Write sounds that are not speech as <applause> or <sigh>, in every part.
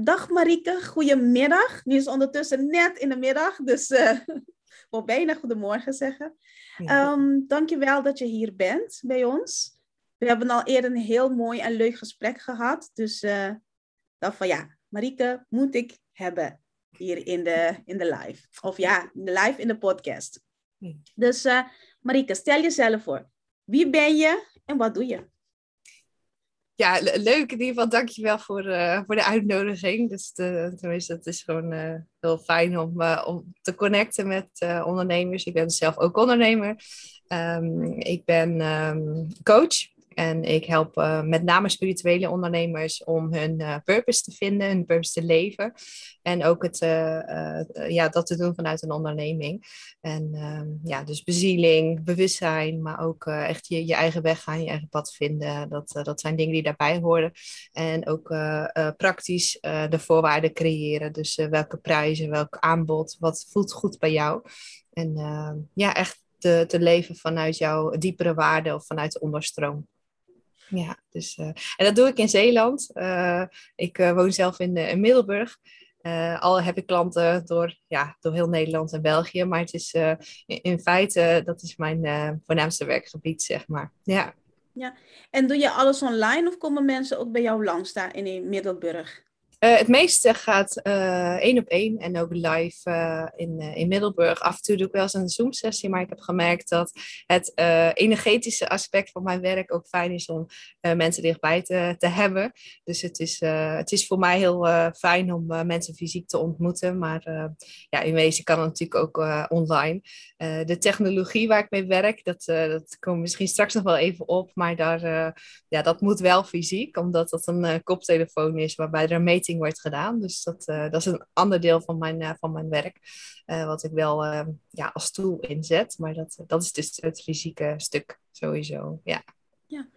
Dag Marieke, goedemiddag. Nu is het ondertussen net in de middag, dus uh, ik <laughs> wil bijna goedemorgen zeggen. Um, dankjewel dat je hier bent bij ons. We hebben al eerder een heel mooi en leuk gesprek gehad. Dus uh, dacht van ja, Marieke moet ik hebben hier in de, in de live. Of ja, in de live in de podcast. Dus uh, Marieke, stel jezelf voor. Wie ben je en wat doe je? Ja, leuk in ieder geval. Dankjewel voor, uh, voor de uitnodiging. Dus de, tenminste, het is gewoon uh, heel fijn om, om te connecten met ondernemers. Ik ben zelf ook ondernemer. Um, ik ben um, coach en ik help uh, met name spirituele ondernemers om hun uh, purpose te vinden, hun purpose te leven. En ook het, uh, ja, dat te doen vanuit een onderneming. En ehm, ja, dus bezieling, bewustzijn, maar ook echt je, je eigen weg gaan, je eigen pad vinden. Dat, dat zijn dingen die daarbij horen. En ook praktisch de voorwaarden creëren. Dus welke prijzen, welk aanbod, wat voelt goed bij jou. En ehm, ja, echt te, te leven vanuit jouw diepere waarden of vanuit de onderstroom. Ja, dus, uh, en dat doe ik in Zeeland. Uh, ik uh, woon zelf in, in Middelburg. al heb ik klanten door, ja, door heel Nederland en België. Maar het is in, in, feite, dat is mijn voornaamste werkgebied, zeg maar. Ja. ja. En doe je alles online of komen mensen ook bij jou langs daar in Middelburg? Uh, het meeste gaat uh, één op één en ook live uh, in, in Middelburg. Af en toe doe ik wel eens een Zoom-sessie, maar ik heb gemerkt dat het energetische aspect van mijn werk ook fijn is om mensen dichtbij te, te hebben. Dus het is, het is voor mij heel fijn om mensen fysiek te ontmoeten. Maar ja, in wezen kan het natuurlijk ook online. de technologie waar ik mee werk, dat, dat komt misschien straks nog wel even op. Maar daar, ja, dat moet wel fysiek, omdat dat een koptelefoon is waarbij er een meting wordt gedaan. Dus dat, uh, dat is een ander deel van mijn, uh, van mijn werk. Uh, wat ik wel ja, als tool inzet. Maar dat, dat is dus het fysieke stuk sowieso. Ja. ja.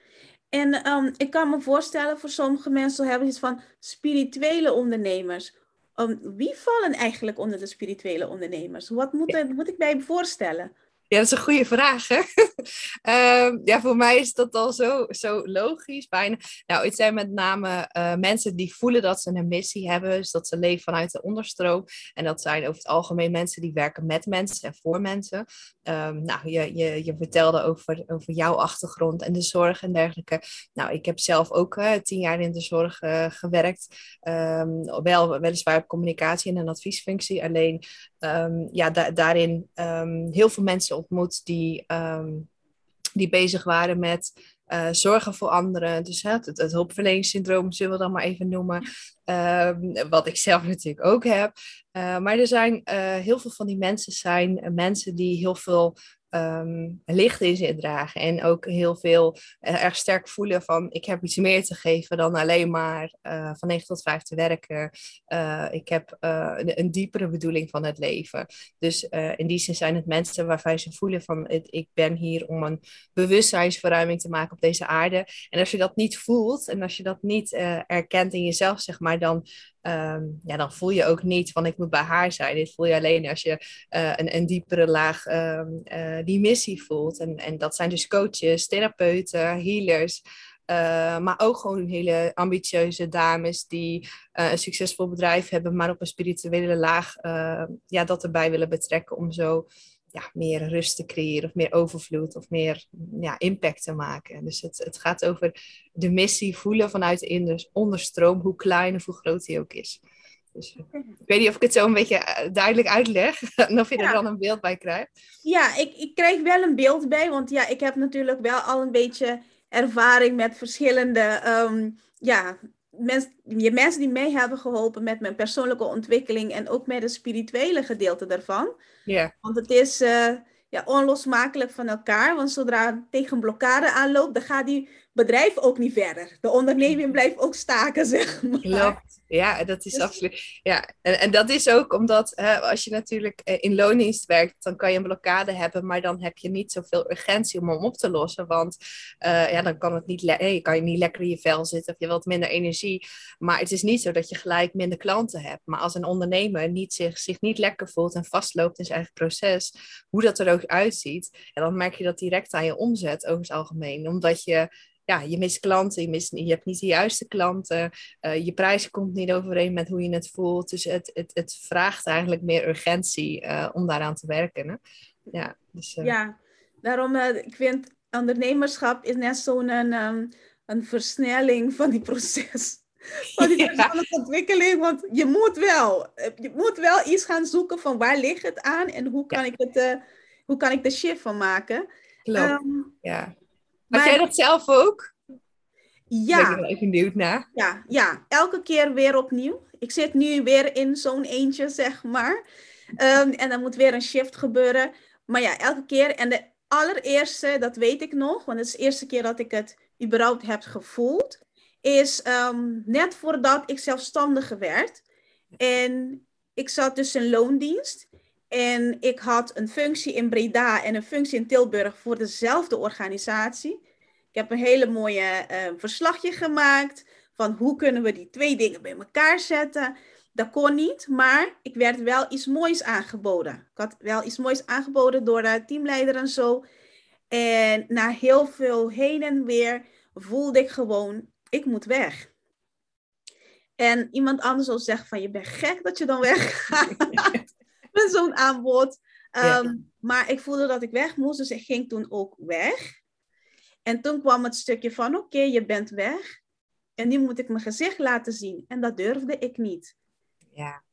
En um, ik kan me voorstellen, voor sommige mensen hebben iets van spirituele ondernemers. Um, wie vallen eigenlijk onder de spirituele ondernemers? Wat moet, er, moet ik bij me voorstellen? Ja, dat is een goede vraag. Hè? uh, <laughs> ja, voor mij is dat al zo, zo logisch. Bijna. Nou, het zijn met name uh, mensen die voelen dat ze een missie hebben. Dus dat ze leven vanuit de onderstroom. En dat zijn over het algemeen mensen die werken met mensen en voor mensen. Um, nou, je, je, je vertelde over, over jouw achtergrond en de zorg en dergelijke. Nou, ik heb zelf ook tien jaar in de zorg uh, gewerkt. Um, wel, weliswaar op communicatie en een adviesfunctie. Alleen um, ja, da daarin heel veel mensen ontmoet die, um, die bezig waren met uh, zorgen voor anderen. Dus hè, het, het hulpverleningssyndroom zullen we dan maar even noemen. Wat ik zelf <laughs> natuurlijk ook heb. Uh, maar er zijn uh, heel veel van die mensen zijn mensen die heel veel um, licht in zich dragen. En ook heel veel uh, erg sterk voelen van ik heb iets meer te geven dan alleen maar uh, van 9 tot 5 te werken. Uh, ik heb een, een, diepere bedoeling van het leven. Dus in die zin zijn het mensen waarvan ze voelen van het, ik ben hier om een bewustzijnsverruiming te maken op deze aarde. En als je dat niet voelt en als je dat niet erkent in jezelf, zeg maar, dan Um, ja, dan voel je ook niet van ik moet bij haar zijn. Dit voel je alleen als je uh, een, diepere laag um, uh, die missie voelt. En, en dat zijn dus coaches, therapeuten, healers. Uh, maar ook gewoon hele ambitieuze dames die een succesvol bedrijf hebben, maar op een spirituele laag ja, dat erbij willen betrekken om zo ja, meer rust te creëren of meer overvloed of meer ja, impact te maken. Dus het, het gaat over de missie voelen vanuit de onderstroom, hoe klein of hoe groot die ook is. Dus, eh, ik weet niet of ik het zo een beetje eh, duidelijk uitleg <laughs> en of je er dan een beeld bij krijgt. Ja, ik, ik krijg wel een beeld bij, want ja, ik heb natuurlijk wel al een beetje ervaring met verschillende um, ja, mens, je mensen die mij hebben geholpen met mijn persoonlijke ontwikkeling en ook met het spirituele gedeelte daarvan. Ja. Want het is uh, ja, onlosmakelijk van elkaar. Want zodra tegen blokkade aanloopt, dan gaat die bedrijf ook niet verder. De onderneming blijft ook staken, zeg maar. Klopt. Ja, dat is dus... absoluut. Ja, en, en dat is ook omdat hè, als je natuurlijk eh, in loondienst werkt, dan kan je een blokkade hebben, maar dan heb je niet zoveel urgentie om hem op te lossen. Want uh, ja, dan kan het niet je kan je niet lekker in je vel zitten of je wilt minder energie. Maar het is niet zo dat je gelijk minder klanten hebt. Maar als een ondernemer niet zich, zich niet lekker voelt en vastloopt in zijn eigen proces, hoe dat er ook uitziet, ja, dan merk je dat direct aan je omzet over het algemeen. Omdat je ja, je mist klanten, je, mist, je hebt niet de juiste klanten, uh, je prijs komt niet overeen met hoe je het voelt. Dus het, het, het vraagt eigenlijk meer urgentie uh, om daaraan te werken. Hè? Ja, dus, uh... ja, daarom ik vind ondernemerschap is net zo'n een, um, een versnelling van die proces. <laughs> Van die persoonlijke ontwikkeling, want je moet wel, je moet wel iets gaan zoeken van waar ligt het aan en hoe kan, ik, het, hoe kan ik de shift van maken. Klopt, um, ja. Had jij dat zelf ook? Ja. Ben ik even benieuwd naar. Ja, ja, elke keer weer opnieuw. Ik zit nu weer in zo'n eentje, zeg maar. Um, en dan moet weer een shift gebeuren. Maar ja, elke keer. En de allereerste, dat weet ik nog, want het is de eerste keer dat ik het überhaupt heb gevoeld, is um, net voordat ik zelfstandig werd. En ik zat dus in loondienst. En ik had een functie in Breda en een functie in Tilburg voor dezelfde organisatie. Ik heb een hele mooie uh, verslagje gemaakt van hoe kunnen we die twee dingen bij elkaar zetten. Dat kon niet, maar ik werd wel iets moois aangeboden. Ik had wel iets moois aangeboden door de teamleider en zo. En na heel veel heen en weer voelde ik gewoon, ik moet weg. En iemand anders zou zeggen van, je bent gek dat je dan weggaat. <laughs> met zo'n aanbod. Ehm, maar ik voelde dat ik weg moest, dus ik ging toen ook weg. En toen kwam het stukje van, oké, je bent weg. En nu moet ik mijn gezicht laten zien. En dat durfde ik niet. Ja.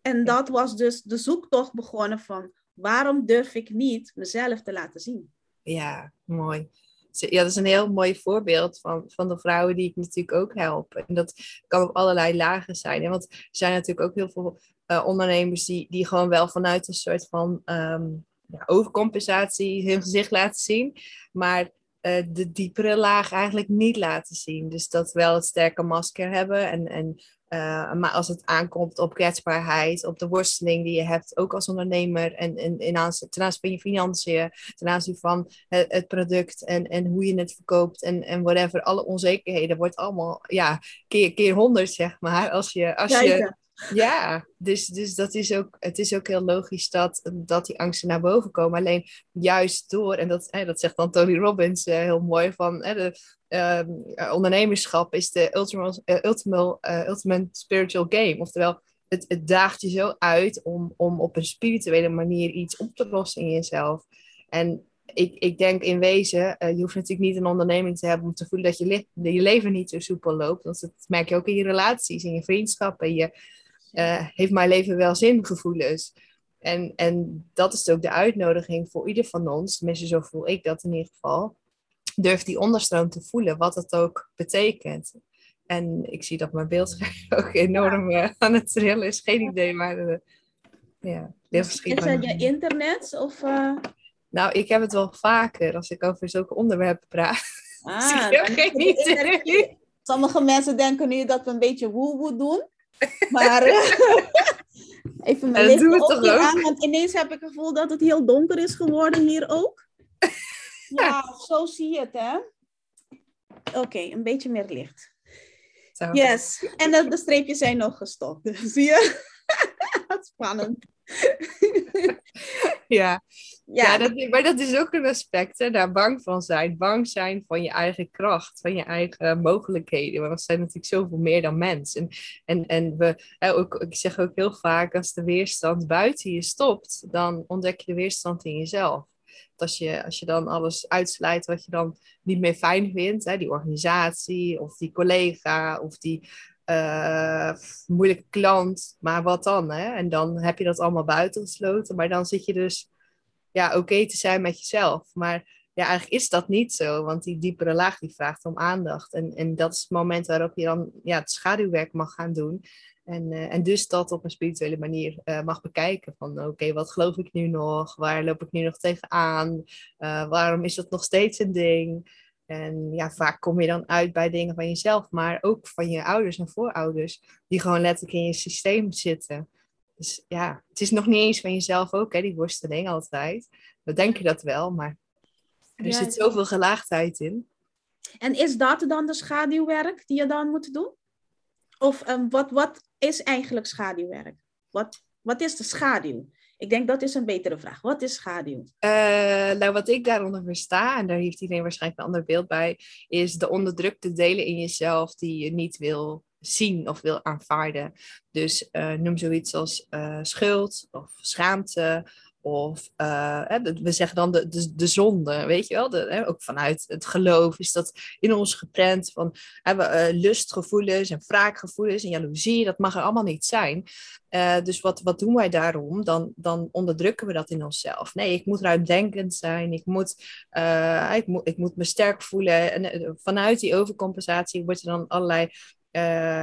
En dat was dus de zoektocht begonnen van, waarom durf ik niet mezelf te laten zien? Ja, mooi. Ja, dat is een heel mooi voorbeeld van, van de vrouwen die ik natuurlijk ook help. En dat kan op allerlei lagen zijn. Want er zijn natuurlijk ook heel veel uh, ondernemers die, die gewoon wel vanuit een soort van um, ja, overcompensatie hun gezicht laten zien, maar uh, de diepere laag eigenlijk niet laten zien. Dus dat wel het sterke masker hebben en, en uh, maar als het aankomt op kwetsbaarheid, op de worsteling die je hebt, ook als ondernemer, en, en, en aanzien, ten aanzien van je financiën, ten aanzien van het, het, product en, en hoe je het verkoopt en, en whatever, alle onzekerheden wordt allemaal ja, keer, keer honderd, zeg maar. Als je, als je ja, dus, dus dat is ook, het is ook heel logisch dat, dat die angsten naar boven komen. Alleen juist door, en dat, dat zegt dan Tony Robbins uh, heel mooi, van de, uh, ondernemerschap is de ultimate, uh, ultimate, ultimate spiritual game. Oftewel, het, het daagt je zo uit om, om op een spirituele manier iets op te lossen in jezelf. En ik, ik denk in wezen, je hoeft natuurlijk niet een onderneming te hebben om te voelen dat je, je leven niet zo soepel loopt. Want dat merk je ook in je relaties, in je vriendschappen, je uh, heeft mijn leven wel zin gevoelens? En, en dat is ook de uitnodiging voor ieder van ons, tenminste zo voel ik dat in ieder geval. Durf die onderstroom te voelen, wat het ook betekent. En ik zie dat mijn beeldscherm <laughs> ook enorm uh, aan het trillen is. Geen idee, maar uh, ja, heel verschillend. Is dat je internet? Of, Nou, ik heb het wel vaker als ik over zulke onderwerpen praat. Ah, <laughs> dus geen idee. Sommige mensen denken nu dat we een beetje woe-woe doen. Maar <laughs> even mijn licht ook aan, want ineens heb ik het gevoel dat het heel donker is geworden hier ook. <laughs> Ja, zo zie je het, hè? Oké, een beetje meer licht. Zo. Yes, en de, de streepjes zijn nog gestopt. <laughs> zie je? Spannend. <laughs> ja, ja. dat, maar dat is ook een aspect, hè, daar bang van zijn. Bang zijn van je eigen kracht, van je eigen mogelijkheden. Want we zijn natuurlijk zoveel meer dan mens. En, en, en we, hè, ook, ik zeg ook heel vaak, als de weerstand buiten je stopt, dan ontdek je de weerstand in jezelf. Als je, als je dan alles uitsluit wat je dan niet meer fijn vindt, hè, die organisatie of die collega of die uh, moeilijke klant, maar wat dan? Hè? En dan heb je dat allemaal buitengesloten, maar dan zit je dus ja, oké te zijn met jezelf. Maar ja, eigenlijk is dat niet zo, want die diepere laag die vraagt om aandacht. En, en dat is het moment waarop je dan ja, het schaduwwerk mag gaan doen. En, uh, en dus dat op een spirituele manier uh, mag bekijken. Van oké, wat geloof ik nu nog? Waar loop ik nu nog tegenaan? Uh, waarom is dat nog steeds een ding? En ja, vaak kom je dan uit bij dingen van jezelf, maar ook van je ouders en voorouders, die gewoon letterlijk in je systeem zitten. Dus ja, het is nog niet eens van jezelf ook, hè, die worsteling altijd. We denken dat wel, maar er zit zoveel gelaagdheid in. En is dat dan de schaduwwerk die je dan moet doen? Of um, wat, wat is eigenlijk schaduwwerk? Wat, wat is de schaduw? Ik denk dat is een betere vraag. Wat is schaduw? Uh, nou, wat ik daaronder versta, en daar heeft iedereen waarschijnlijk een ander beeld bij, is de onderdrukte delen in jezelf die je niet wil zien of wil aanvaarden. Dus uh, noem zoiets als uh, schuld of schaamte of uh, we zeggen dan de, de, de zonde, weet je wel? Hè, ook vanuit het geloof is dat in ons geprent van uh, lustgevoelens en wraakgevoelens en jaloezie. Dat mag er allemaal niet zijn. Uh, dus wat, wat doen wij daarom? Dan, dan onderdrukken we dat in onszelf. Nee, ik moet ruimdenkend zijn. Ik moet, ik moet, ik moet me sterk voelen. En vanuit die overcompensatie wordt er dan allerlei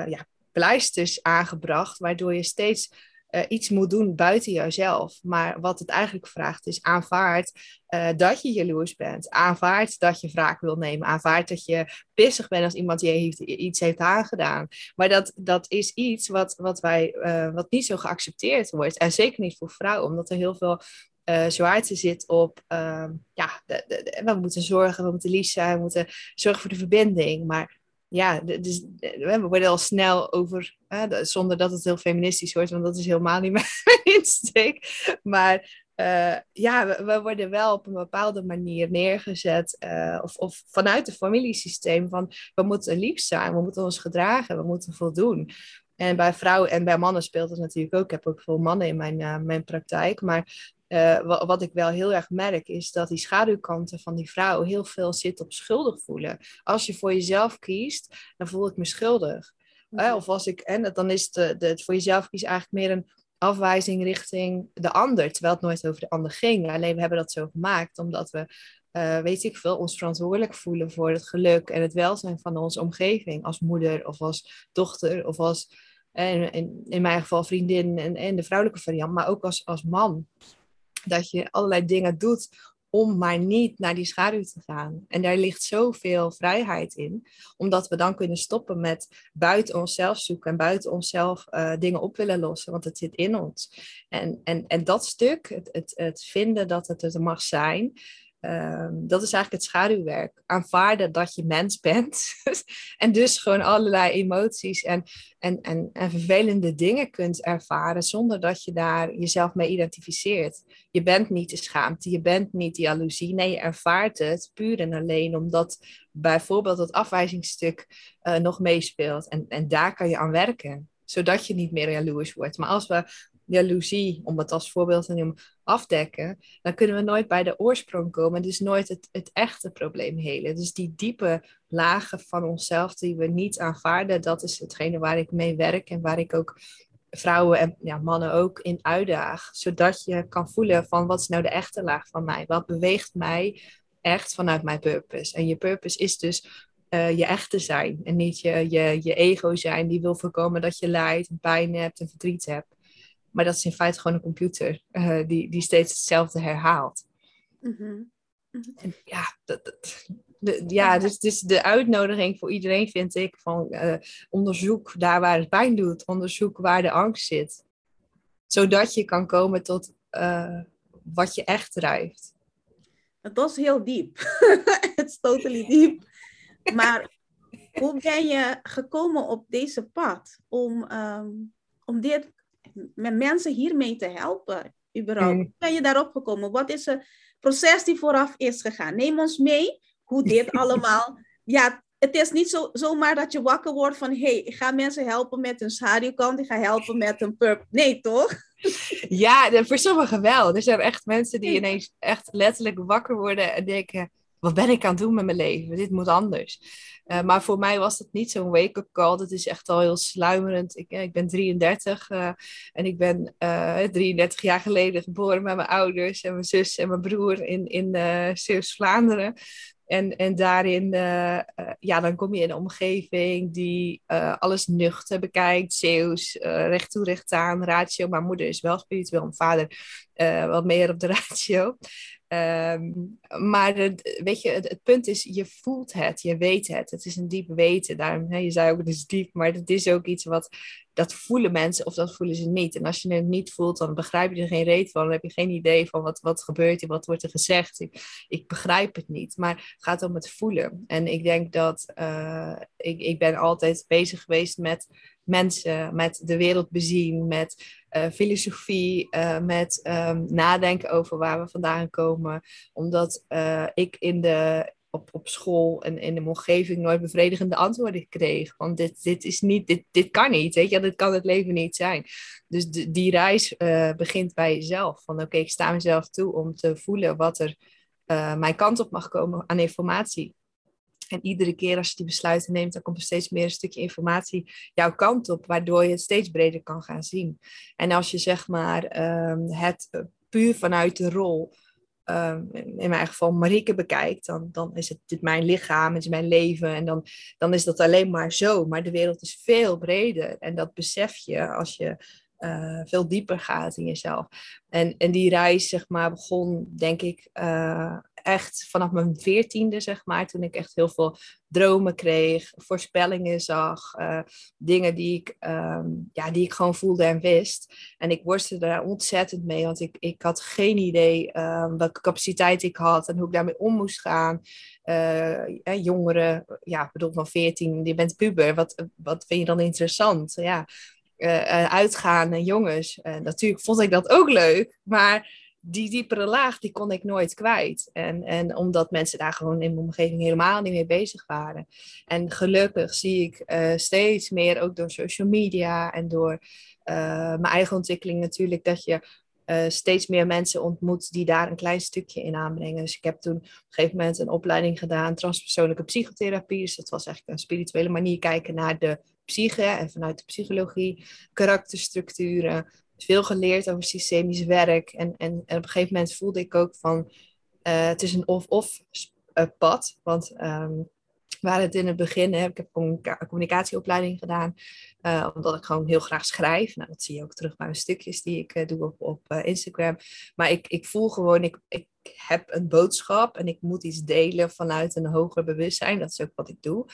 ja, pleisters aangebracht, waardoor je steeds uh, iets moet doen buiten jouzelf. Maar wat het eigenlijk vraagt is aanvaard uh, dat je jaloers bent. Aanvaard dat je wraak wil nemen. Aanvaard dat je pissig bent als iemand je heeft, iets heeft aangedaan. Maar dat, dat is iets wat, wat, wij, uh, wat niet zo geaccepteerd wordt. En zeker niet voor vrouwen, omdat er heel veel uh, zwaarte zit op, uh, ja, de, de, we moeten zorgen, we moeten lief zijn, we moeten zorgen voor de verbinding. Maar ja, dus, we worden al snel over, zonder dat het heel feministisch wordt, want dat is helemaal niet <laughs> mijn insteek. Maar uh, ja, we, worden wel op een bepaalde manier neergezet, uh, of, of vanuit het familiesysteem van we moeten lief zijn, we moeten ons gedragen, we moeten voldoen. En bij vrouwen en bij mannen speelt het natuurlijk ook. Ik heb ook veel mannen in mijn, mijn praktijk. Maar uh, wat, ik wel heel erg merk, is dat die schaduwkanten van die vrouw heel veel zit op schuldig voelen. Als je voor jezelf kiest, dan voel ik me schuldig. Uh, of als ik, en dan is de, het voor jezelf kiezen eigenlijk meer een afwijzing richting de ander, terwijl het nooit over de ander ging. Alleen we hebben dat zo gemaakt omdat we, uh, weet ik veel, ons verantwoordelijk voelen voor het geluk en het welzijn van onze omgeving, als moeder of als dochter of als, in, in, in mijn geval vriendin en, en de vrouwelijke variant, maar ook als, als man dat je allerlei dingen doet om maar niet naar die schaduw te gaan. En daar ligt zoveel vrijheid in, omdat we dan kunnen stoppen met buiten onszelf zoeken en buiten onszelf uh, dingen op willen lossen, want het zit in ons. En, en, en dat stuk, het, het, het vinden dat het er mag zijn, Ehm, dat is eigenlijk het schaduwwerk. Aanvaarden dat je mens bent. <laughs> en dus gewoon allerlei emoties en, en, en, en vervelende dingen kunt ervaren zonder dat je daar jezelf mee identificeert. Je bent niet de schaamte, je bent niet die jaloezie. Nee, je ervaart het puur en alleen omdat bijvoorbeeld het afwijzingsstuk uh, nog meespeelt. En, en daar kan je aan werken zodat je niet meer jaloers wordt. Maar als we jaloezie, om het als voorbeeld te noemen, afdekken, dan kunnen we nooit bij de oorsprong komen. Dus nooit het, het echte probleem helen. Dus die diepe lagen van onszelf die we niet aanvaarden, dat is hetgene waar ik mee werk en waar ik ook vrouwen en ja, mannen ook in uitdaag. Zodat je kan voelen van wat is nou de echte laag van mij? Wat beweegt mij echt vanuit mijn purpose? En je purpose is dus uh, je echte zijn en niet je, je, je ego zijn die wil voorkomen dat je lijdt, pijn hebt en verdriet hebt. Maar dat is in feite gewoon een computer uh, die, die steeds hetzelfde herhaalt. Mm-hmm. ja, dat, dat, de, ja dus, dus de uitnodiging voor iedereen vind ik van uh, onderzoek daar waar het pijn doet, onderzoek waar de angst zit. Zodat je kan komen tot uh, wat je echt drijft. Dat is heel diep. <laughs> Het is totally diep. Maar hoe ben je gekomen op deze pad om, um, om dit met mensen hiermee te helpen, überhaupt. Hoe ben je daarop gekomen? Wat is het proces die vooraf is gegaan? Neem ons mee hoe dit <laughs> allemaal... Ja, het is niet zo, zomaar dat je wakker wordt van... hé, hey, ik ga mensen helpen met een schaduwkant, ik ga helpen met een purp. Nee, toch? Ja, voor sommigen wel. Er zijn echt mensen die ineens echt letterlijk wakker worden en denken wat ben ik aan het doen met mijn leven? Dit moet anders. Uh, maar voor mij was dat niet zo'n wake-up call. Dat is echt al heel sluimerend. Ik, ik ben 33 uh, en ik ben uh, eh, 33 jaar geleden geboren met mijn ouders en mijn zus en mijn broer in, in Zeeuws-Vlaanderen. En, en daarin, ja, dan kom je in een omgeving die alles nuchter bekijkt. Zeeuws, recht toe, recht aan, ratio. Mijn moeder is wel spiritueel, mijn vader wat meer op de <laughs> ratio. Ehm, maar weet je, het, punt is, je voelt het, je weet het. Het is een diep weten. Daarom, hè, je zei ook, het is diep, maar het is ook iets wat, dat voelen mensen of dat voelen ze niet. En als je het niet voelt, dan begrijp je er geen reet van. Dan heb je geen idee van wat, wat gebeurt hier, wat wordt er gezegd. Ik, ik begrijp het niet, maar het gaat om het voelen. En ik denk dat uh, ik, ik ben altijd bezig geweest met mensen, met de wereld bezien, met uh, filosofie, uh, met um, nadenken over waar we vandaan komen. Omdat ik in de, op, op school en in de omgeving nooit bevredigende antwoorden kreeg. Want dit, dit is niet, dit, dit kan niet, weet je, dit kan het leven niet zijn. Dus die reis begint bij jezelf. Van oké, ik sta mezelf toe om te voelen wat er mijn kant op mag komen aan informatie. En iedere keer als je die besluiten neemt, dan komt er steeds meer een stukje informatie jouw kant op, waardoor je het steeds breder kan gaan zien. En als je zeg maar ehm, het eh, puur vanuit de rol, um, in mijn geval Marieke bekijkt, dan, dan is het dit mijn lichaam, is mijn leven en dan, dan is dat alleen maar zo. Maar de wereld is veel breder en dat besef je als je uh, veel dieper gaat in jezelf. En, en die reis, zeg maar, begon, denk ik, uh, echt vanaf mijn veertiende, zeg maar, toen ik echt heel veel dromen kreeg, voorspellingen zag, uh, dingen die ik, um, ja, die ik gewoon voelde en wist. En ik worstelde daar ontzettend mee, want ik, ik had geen idee um, welke capaciteit ik had en hoe ik daarmee om moest gaan. Uh, jongeren, ja, bedoel van 14, je bent puber, wat, wat vind je dan interessant? Ja, uh, uitgaan en jongens. natuurlijk vond ik dat ook leuk, maar die diepere laag, die kon ik nooit kwijt. En, en omdat mensen daar gewoon in mijn omgeving helemaal niet mee bezig waren. En gelukkig zie ik uh, steeds meer, ook door social media en door uh, mijn eigen ontwikkeling natuurlijk, dat je uh, steeds meer mensen ontmoet die daar een klein stukje in aanbrengen. Dus ik heb toen op een gegeven moment een opleiding gedaan, transpersoonlijke psychotherapie. Dus dat was eigenlijk een spirituele manier kijken naar de psyche en vanuit de psychologie, karakterstructuren, veel geleerd over systemisch werk. En, en, en, op een gegeven moment voelde ik ook van, uh, het is een of-of uh, pad. Want um, waar het in het begin, hè, ik heb een communicatieopleiding gedaan, uh, omdat ik gewoon heel graag schrijf. Nou, dat zie je ook terug bij mijn stukjes die ik doe op, op Instagram. Maar ik, ik voel gewoon, ik, ik heb een boodschap en ik moet iets delen vanuit een hoger bewustzijn. Dat is ook wat ik doe.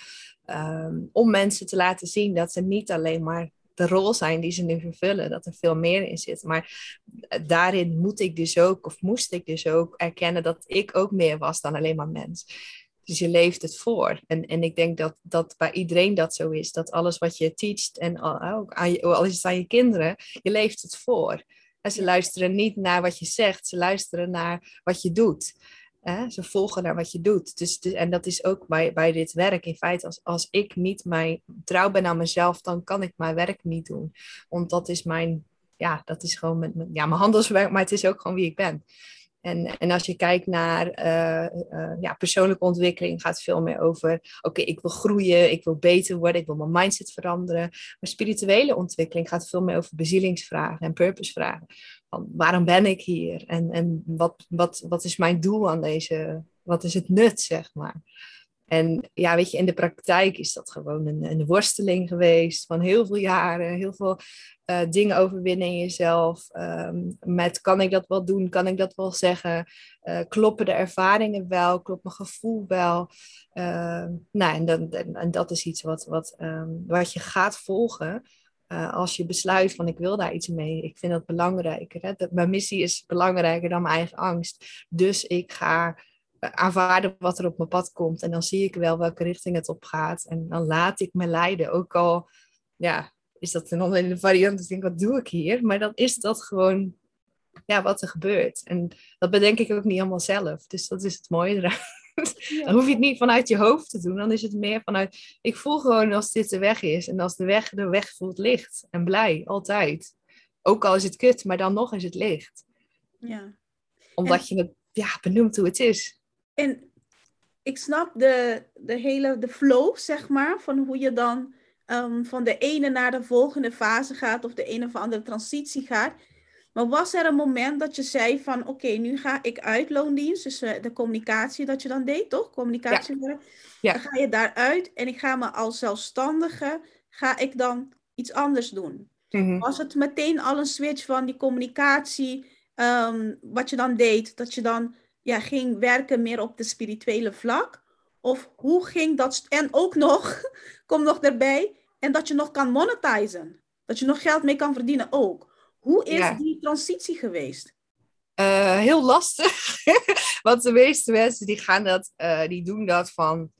Um, om mensen te laten zien dat ze niet alleen maar de rol zijn die ze nu vervullen, dat er veel meer in zit. Maar daarin moet ik dus ook, of moest ik dus ook erkennen dat ik ook meer was dan alleen maar mens. Dus je leeft het voor. En, en ik denk dat, dat bij iedereen dat zo is. Dat alles wat je teacht, en ook aan je, al is het aan je kinderen, je leeft het voor. En ze luisteren niet naar wat je zegt, ze luisteren naar wat je doet. Ze volgen naar wat je doet. Dus, en dat is ook bij, bij dit werk. In feite, als, als ik niet mijn, trouw ben aan mezelf, dan kan ik mijn werk niet doen. Want dat is mijn, ja, dat is gewoon mijn, ja, mijn handelswerk, maar het is ook gewoon wie ik ben. En, en als je kijkt naar uh, uh, ja, persoonlijke ontwikkeling, gaat het veel meer over: oké, ik wil groeien, ik wil beter worden, ik wil mijn mindset veranderen. Maar spirituele ontwikkeling gaat veel meer over bezielingsvragen en purposevragen. Waarom ben ik hier? En, en wat, wat, wat is mijn doel aan deze? Wat is het nut, zeg maar? En ja, weet je, in de praktijk is dat gewoon een, een worsteling geweest van heel veel jaren, heel veel uh, dingen overwinnen in jezelf. Um, met kan ik dat wel doen? Kan ik dat wel zeggen? Uh, kloppen de ervaringen wel? Klopt mijn gevoel wel? Uh, nou, en, dan, en, dat is iets wat, wat, um, wat je gaat volgen. Uh, als je besluit van ik wil daar iets mee, ik vind dat belangrijker. Hè? Dat, mijn missie is belangrijker dan mijn eigen angst. Dus ik ga aanvaarden wat er op mijn pad komt. En dan zie ik wel welke richting het op gaat. En dan laat ik me leiden. Ook al ja, is dat een andere variant. Ik denk, wat doe ik hier? Maar dan is dat gewoon ja, wat er gebeurt. En dat bedenk ik ook niet allemaal zelf. Dus dat is het mooie eraan. Dan hoef je het niet vanuit je hoofd te doen. Dan is het meer vanuit, ik voel gewoon als dit de weg is. En als de weg de weg voelt licht en blij, altijd. Ook al is het kut, maar dan nog is het licht. Ja. Omdat je het ja, benoemt hoe het is. En ik snap de, de hele de flow, zeg maar, van hoe je dan um, van de ene naar de volgende fase gaat of de een of andere transitie gaat. Maar was er een moment dat je zei van oké, nu ga ik uit loondienst, dus uh, de communicatie dat je dan deed, toch? Communicatie. Ja. ja. Dan ga je daaruit en ik ga me als zelfstandige, ga ik dan iets anders doen. Mm-hmm. Was het meteen al een switch van die communicatie, um, wat je dan deed, dat je dan ja, ging werken meer op de spirituele vlak? Of hoe ging dat? En ook nog, <laughs> kom nog erbij, en dat je nog kan monetizen. Dat je nog geld mee kan verdienen ook. Hoe is die transitie geweest? Uh, heel lastig. <laughs> Want de meeste mensen die gaan dat, uh, die doen dat van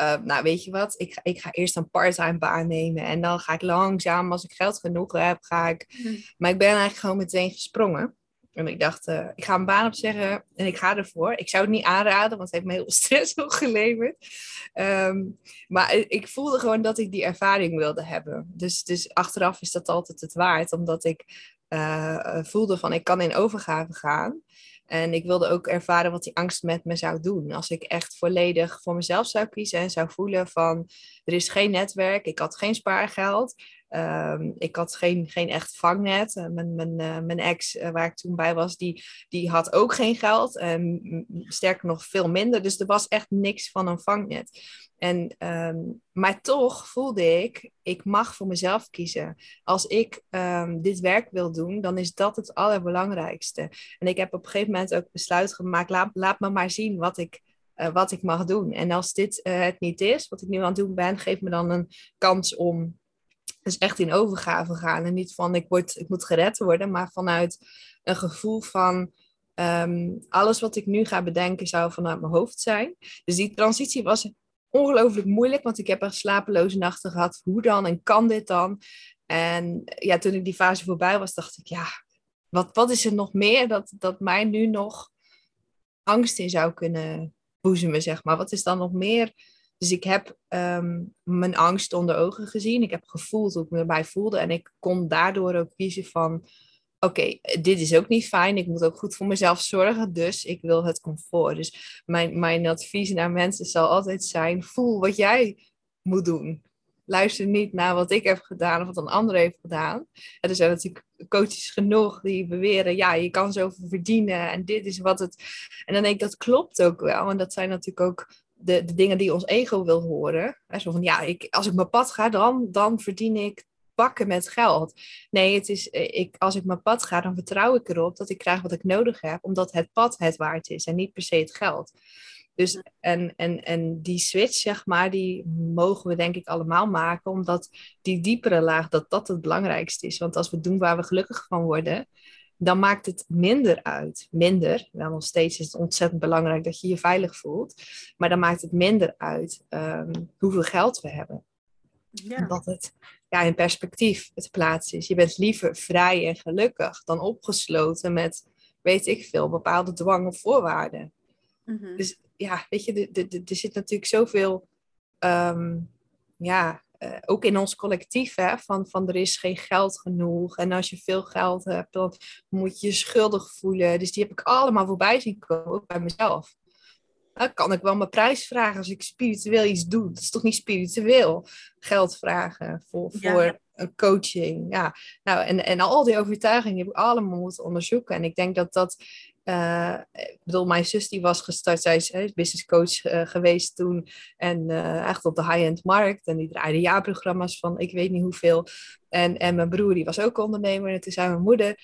uh, nou, weet je wat, ik, ik ga eerst een parttime baan nemen en dan ga ik langzaam, als ik geld genoeg heb, ga ik. Mhm. Maar ik ben eigenlijk gewoon meteen gesprongen. En ik dacht, uh, ik ga een baan opzeggen en ik ga ervoor. Ik zou het niet aanraden, want het heeft me heel <laughs> stress opgeleverd. Um, maar ik voelde gewoon dat ik die ervaring wilde hebben. Dus, dus achteraf is dat altijd het waard, omdat ik uh, voelde van ik kan in overgave gaan. En ik wilde ook ervaren wat die angst met me zou doen. Als ik echt volledig voor mezelf zou kiezen en zou voelen van er is geen netwerk, ik had geen spaargeld. Ehm, ik had geen, geen echt vangnet. Uh, mijn, mijn, uh, mijn ex, uh, waar ik toen bij was, die, die had ook geen geld. Um, sterker nog, veel minder. Dus er was echt niks van een vangnet. En, um, maar toch voelde ik, ik mag voor mezelf kiezen. Als ik dit werk wil doen, dan is dat het allerbelangrijkste. En ik heb op een gegeven moment ook besluit gemaakt, laat, laat me maar zien wat ik, wat ik mag doen. En als dit het niet is, wat ik nu aan het doen ben, geef me dan een kans om dus echt in overgave gaan. En niet van ik, word, ik moet gered worden, maar vanuit een gevoel van ehm, alles wat ik nu ga bedenken zou vanuit mijn hoofd zijn. Dus die transitie was ongelooflijk moeilijk, want ik heb er slapeloze nachten gehad. Hoe dan en kan dit dan? En ja, toen ik die fase voorbij was, dacht ik, ja, wat, wat is er nog meer dat, dat mij nu nog angst in zou kunnen boezemen, zeg maar? Wat is dan nog meer dus ik heb ehm, mijn angst onder ogen gezien. Ik heb gevoeld hoe ik me erbij voelde. En ik kon daardoor ook kiezen van... Oké, dit is ook niet fijn. Ik moet ook goed voor mezelf zorgen. Dus ik wil het comfort. Dus mijn, mijn advies naar mensen zal altijd zijn... Voel wat jij moet doen. Luister niet naar wat ik heb gedaan of wat een ander heeft gedaan. er zijn natuurlijk coaches genoeg die beweren, ja, je kan zoveel verdienen en dit is wat het... En dan denk ik, dat klopt ook wel. Want dat zijn natuurlijk ook de, de dingen die ons ego wil horen. Hè, van, ja, ik, als ik mijn pad ga, dan, dan verdien ik pakken met geld. Nee, het is, eh, ik, als ik mijn pad ga, dan vertrouw ik erop dat ik krijg wat ik nodig heb, omdat het pad het waard is en niet per se het geld. Dus, en, en, en die switch, zeg maar, die mogen we denk ik allemaal maken, omdat die diepere laag, dat dat het belangrijkste is. Want als we doen waar we gelukkig van worden, dan maakt het minder uit. Minder, wel nog steeds is het ontzettend belangrijk dat je je veilig voelt, maar dan maakt het minder uit ehm, hoeveel geld we hebben. Ja. Omdat het ja, in perspectief het plaats is. Je bent liever vrij en gelukkig dan opgesloten met, weet ik veel, bepaalde dwang of voorwaarden. Mhm. Dus ja, weet je, er zit natuurlijk zoveel um, ja, uh, ook in ons collectief, hè, van, van er is geen geld genoeg. En als je veel geld hebt, dan moet je je schuldig voelen. Dus die heb ik allemaal voorbij zien komen, ook bij mezelf. Dan kan ik wel mijn prijs vragen als ik spiritueel iets doe. Dat is toch niet spiritueel? Geld vragen voor, voor een coaching. Ja, nou, en, en al die overtuigingen heb ik allemaal moeten onderzoeken. En ik denk dat dat uh, ik bedoel, mijn zus die was gestart, zij is business coach uh, geweest toen. En uh, echt op de high-end markt. En die draaide jaarprogramma's van ik weet niet hoeveel. En, en mijn broer die was ook ondernemer. En toen zei mijn moeder,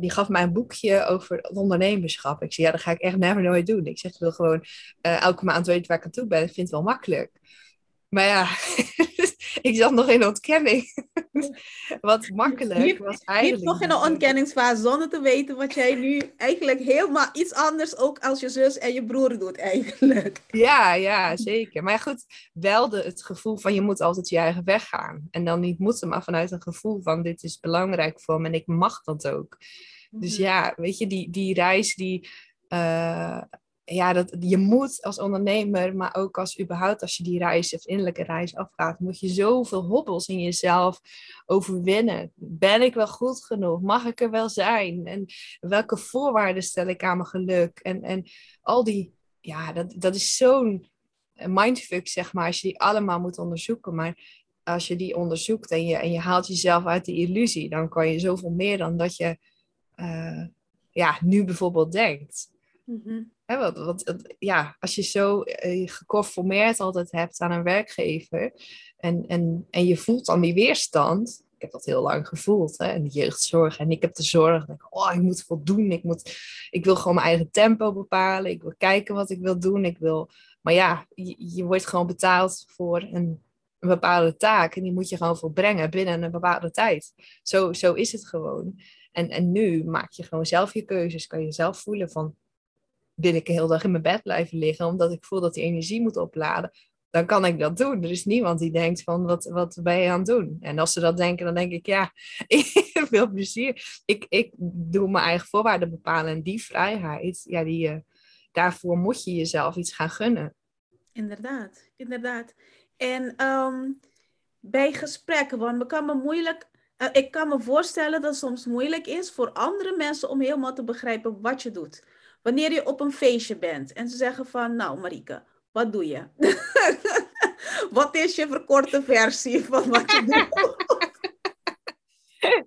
die gaf mij een boekje over ondernemerschap. Ik zei, ja, dat ga ik echt never nooit doen. Ik zeg, ik wil gewoon elke maand weten waar ik aan toe ben. Ik vind het wel makkelijk. Maar ja, <laughs> ik zat nog in ontkenning. <laughs> wat makkelijk was eigenlijk. Je nog in de ontkenningsfase zonder te weten wat jij nu eigenlijk helemaal iets anders ook als je zus en je broer doet eigenlijk. <laughs> Ja, ja, zeker. Maar goed, wel de, het gevoel van je moet altijd je eigen weg gaan. En dan niet moeten, maar vanuit een gevoel van dit is belangrijk voor me en ik mag dat ook. Dus mhm. ja, weet je, die, die reis die... Uh, ja, dat, je moet als ondernemer, maar ook als überhaupt als je die reis, of innerlijke reis afgaat, moet je zoveel hobbels in jezelf overwinnen. Ben ik wel goed genoeg? Mag ik er wel zijn? En welke voorwaarden stel ik aan mijn geluk? En, en al die, ja, dat, dat is zo'n mindfuck, zeg maar, als je die allemaal moet onderzoeken. Maar als je die onderzoekt en je, en je haalt jezelf uit de illusie, dan kan je zoveel meer dan dat je uh, ja, nu bijvoorbeeld denkt. Mm ja, als je zo uh, geconformeerd altijd hebt aan een werkgever en, en, en je voelt dan die weerstand, heb dat heel lang gevoeld. Hè? En de jeugdzorg. En ik heb de zorg. Ik, oh, ik moet voldoen. Ik, moet, ik wil gewoon mijn eigen tempo bepalen. Ik wil kijken wat ik wil doen. Ik wil... Maar ja, je, je wordt gewoon betaald voor een, een, bepaalde taak. En die moet je gewoon volbrengen binnen een bepaalde tijd. Zo, zo is het gewoon. En, en nu maak je gewoon zelf je keuzes. Kan je zelf voelen van... Wil ik de hele dag in mijn bed blijven liggen omdat ik voel dat die energie moet opladen? dan kan ik dat doen. Er is niemand die denkt van, wat, wat ben je aan het doen? En als ze dat denken, dan denk ik, ja, <laughs> veel plezier. Ik, ik doe mijn eigen voorwaarden bepalen. En die vrijheid, ja, die, uh, daarvoor moet je jezelf iets gaan gunnen. Inderdaad, inderdaad. En ehm, bij gesprekken, want we kan me moeilijk... Uh, ik kan me voorstellen dat het soms moeilijk is voor andere mensen om helemaal te begrijpen wat je doet. Wanneer je op een feestje bent en ze zeggen van, nou Marike, wat doe je? <laughs> wat is je verkorte versie van wat je doet? <laughs>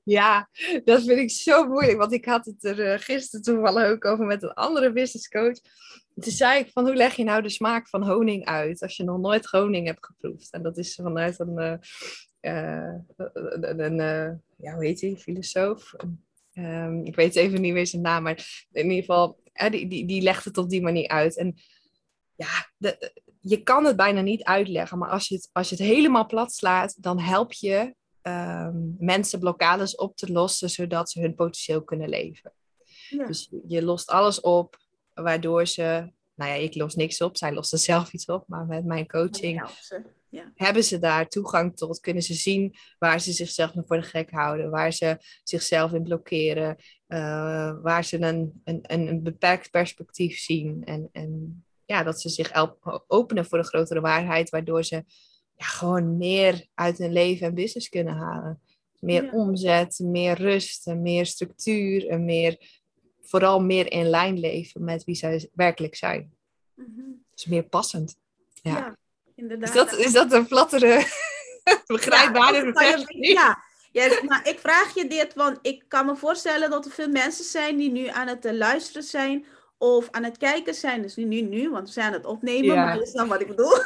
Ja, dat vind ik zo moeilijk. Want ik had het er uh, gisteren toevallig ook over met een andere business coach. Toen zei ik van, hoe leg je nou de smaak van honing uit als je nog nooit honing hebt geproefd? En dat is vanuit een, uh, uh, een, ja, hoe heet filosoof? Um, ik weet even niet meer zijn naam, maar in ieder geval, die, die, die legt het op die manier uit. En ja, de, je kan het bijna niet uitleggen, maar als je het, als je het helemaal plat slaat, dan help je um, mensen blokkades op te lossen, zodat ze hun potentieel kunnen leven. Ja. Dus je lost alles op, waardoor ze, nou ja, ik los niks op, zij lost er zelf iets op, maar met mijn coaching ja. hebben ze daar toegang tot, kunnen ze zien waar ze zichzelf nog voor de gek houden, waar ze zichzelf in blokkeren, uh, waar ze een, een, een beperkt perspectief zien en, en ja, dat ze zich openen voor een grotere waarheid, waardoor ze ja, gewoon meer uit hun leven en business kunnen halen. Meer omzet, meer rust, meer structuur en meer, vooral meer in lijn leven met wie zij werkelijk zijn. Mm Dus meer passend. Ja, ja inderdaad. Is dat, is dat een plattere, <laughs> begrijpbare ja, ja, maar ik vraag je dit, want ik kan me voorstellen dat er veel mensen zijn die nu aan het eh, luisteren zijn of aan het kijken zijn. Dus nu, nu, want we zijn aan het opnemen, maar dat is dan wat ik bedoel.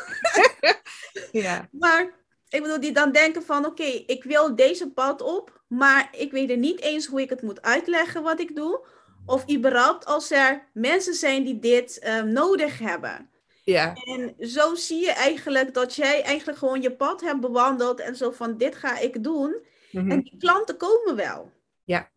<laughs> ja. Maar ik bedoel, die dan denken van, oké, ik wil deze pad op, maar ik weet er niet eens hoe ik het moet uitleggen wat ik doe. Of überhaupt als er mensen zijn die dit um, nodig hebben. Ja. En zo zie je eigenlijk dat jij eigenlijk gewoon je pad hebt bewandeld en zo van, dit ga ik doen. Mhm. En die klanten komen wel. Ja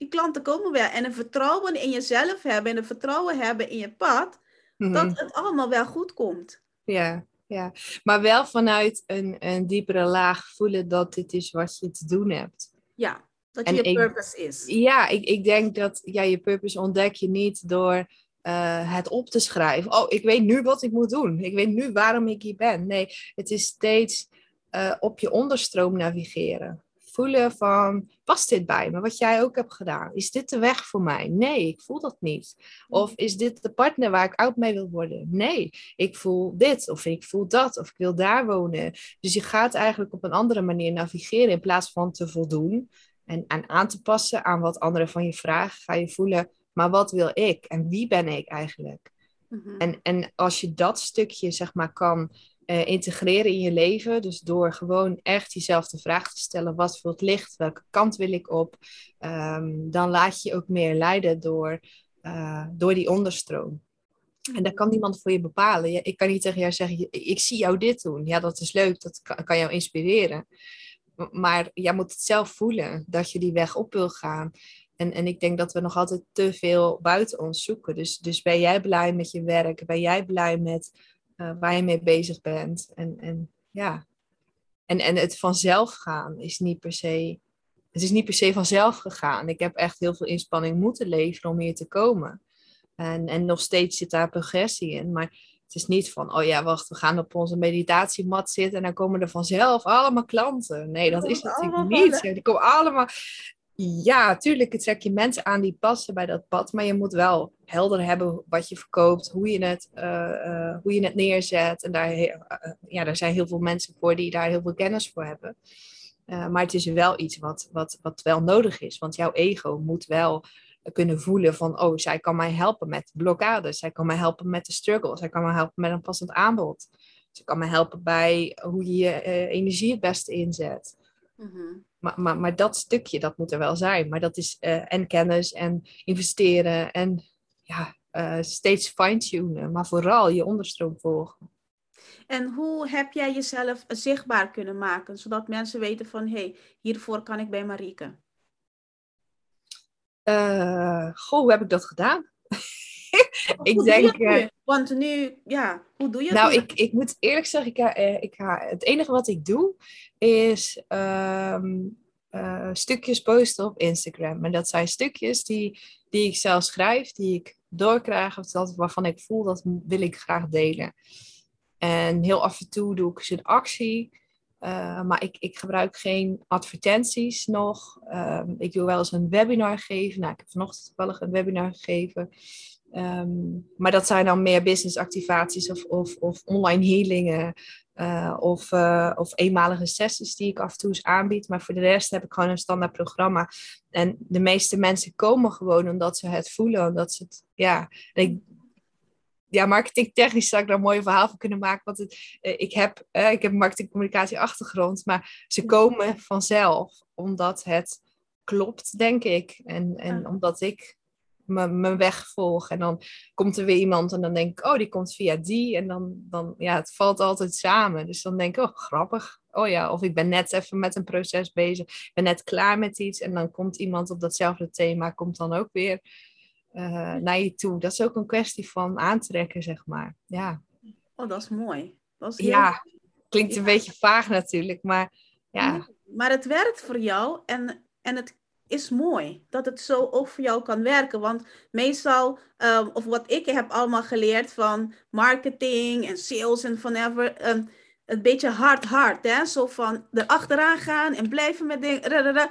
die klanten komen wel. En een vertrouwen in jezelf hebben en een vertrouwen hebben in je pad, dat mhm. het allemaal wel goed komt. Ja, ja. maar wel vanuit een, een diepere laag voelen dat dit is wat je te doen hebt. Ja, dat je je purpose is. Ja, ik, ik denk dat ja, je purpose ontdek je niet door uh, het op te schrijven. Oh, ik weet nu wat ik moet doen. Ik weet nu waarom ik hier ben. Nee, het is steeds uh, op je onderstroom navigeren voelen van, past dit bij me? Wat jij ook hebt gedaan. Is dit de weg voor mij? Nee, ik voel dat niet. Of is dit de partner waar ik oud mee wil worden? Nee, ik voel dit of ik voel dat of ik wil daar wonen. Dus je gaat eigenlijk op een andere manier navigeren in plaats van te voldoen en, en aan te passen aan wat anderen van je vragen. Ga je voelen, maar wat wil ik en wie ben ik eigenlijk? Mhm. En, en als je dat stukje zeg maar kan uh, integreren in je leven. Dus door gewoon echt jezelf de vraag te stellen: wat voor het licht? Welke kant wil ik op? Um, dan laat je ook meer leiden door, uh, door die onderstroom. En dat kan niemand voor je bepalen. Ik kan niet tegen jou zeggen: ik zie jou dit doen. Ja, dat is leuk, dat kan jou inspireren. Maar jij moet het zelf voelen dat je die weg op wil gaan. En, en ik denk dat we nog altijd te veel buiten ons zoeken. Dus, dus ben jij blij met je werk? Ben jij blij met uh, waar je mee bezig bent. En, en ja, en, en het vanzelf gaan is niet per se. Het is niet per se vanzelf gegaan. Ik heb echt heel veel inspanning moeten leveren om hier te komen. En, en nog steeds zit daar progressie in. Maar het is niet van, oh ja, wacht, we gaan op onze meditatiemat zitten en dan komen er vanzelf allemaal klanten. Nee, dat is natuurlijk niet. Die komen allemaal. Ja, tuurlijk trek je mensen aan die passen bij dat pad, maar je moet wel helder hebben wat je verkoopt, hoe je het, uh, uh, hoe je het neerzet. En daar, uh, ja, daar zijn heel veel mensen voor die daar heel veel kennis voor hebben. maar het is wel iets wat, wat, wat wel nodig is, want jouw ego moet wel kunnen voelen van, oh, zij kan mij helpen met blokkades, zij kan mij helpen met de struggle, zij kan mij helpen met een passend aanbod. Ze kan mij helpen bij hoe je je energie het beste inzet. Mm maar, maar, maar dat stukje, dat moet er wel zijn. Maar dat is uh, en kennis en investeren en ja, uh, steeds fine-tunen. Maar vooral je onderstroom volgen. En hoe heb jij jezelf zichtbaar kunnen maken, zodat mensen weten van, hé, hey, hiervoor kan ik bij Marieke? Uh, goh, hoe heb ik dat gedaan? <laughs> <laughs> ik denk. Uh, Want nu, ja, hoe doe je nou, het? Nou, ik, ik moet eerlijk zeggen, ik, uh, ik, het enige wat ik doe is um, stukjes posten op Instagram. En dat zijn stukjes die, die ik zelf schrijf, die ik doorkrijg, of dat waarvan ik voel dat wil ik graag delen. En heel af en toe doe ik eens een actie. Uh, maar ik, ik gebruik geen advertenties nog. Um, ik wil wel eens een webinar geven. Nou, ik heb vanochtend toevallig een webinar gegeven. Um, maar dat zijn dan meer business activaties of, of, of online healingen. Uh, of, uh, of eenmalige sessies die ik af en toe eens aanbied. Maar voor de rest heb ik gewoon een standaard programma. En de meeste mensen komen gewoon omdat ze het voelen. Omdat ze het, ja, en ik, ja, marketingtechnisch zou ik daar een mooi verhaal van kunnen maken. Want het, uh, ik heb, ik heb marketingcommunicatie achtergrond, maar ze komen vanzelf omdat het klopt, denk ik. En, en omdat ik mijn weg volg. En dan komt er weer iemand en dan denk ik, oh, die komt via die. En dan, dan ja, het valt altijd samen. Dus dan denk ik, oh, grappig. Oh ja, of ik ben net even met een proces bezig. Ik ben net klaar met iets. En dan komt iemand op datzelfde thema, komt dan ook weer uh, naar je toe. Dat is ook een kwestie van aantrekken, zeg maar. Ja. Oh, dat is mooi. Dat is ja, klinkt een beetje vaag natuurlijk, maar ja. Maar het werkt voor jou en, en het is mooi dat het zo ook voor jou kan werken. Want meestal, um, of wat ik heb allemaal geleerd van marketing en sales en whatever, um, een beetje hard, hard. Hè? Zo van erachteraan gaan en blijven met dingen.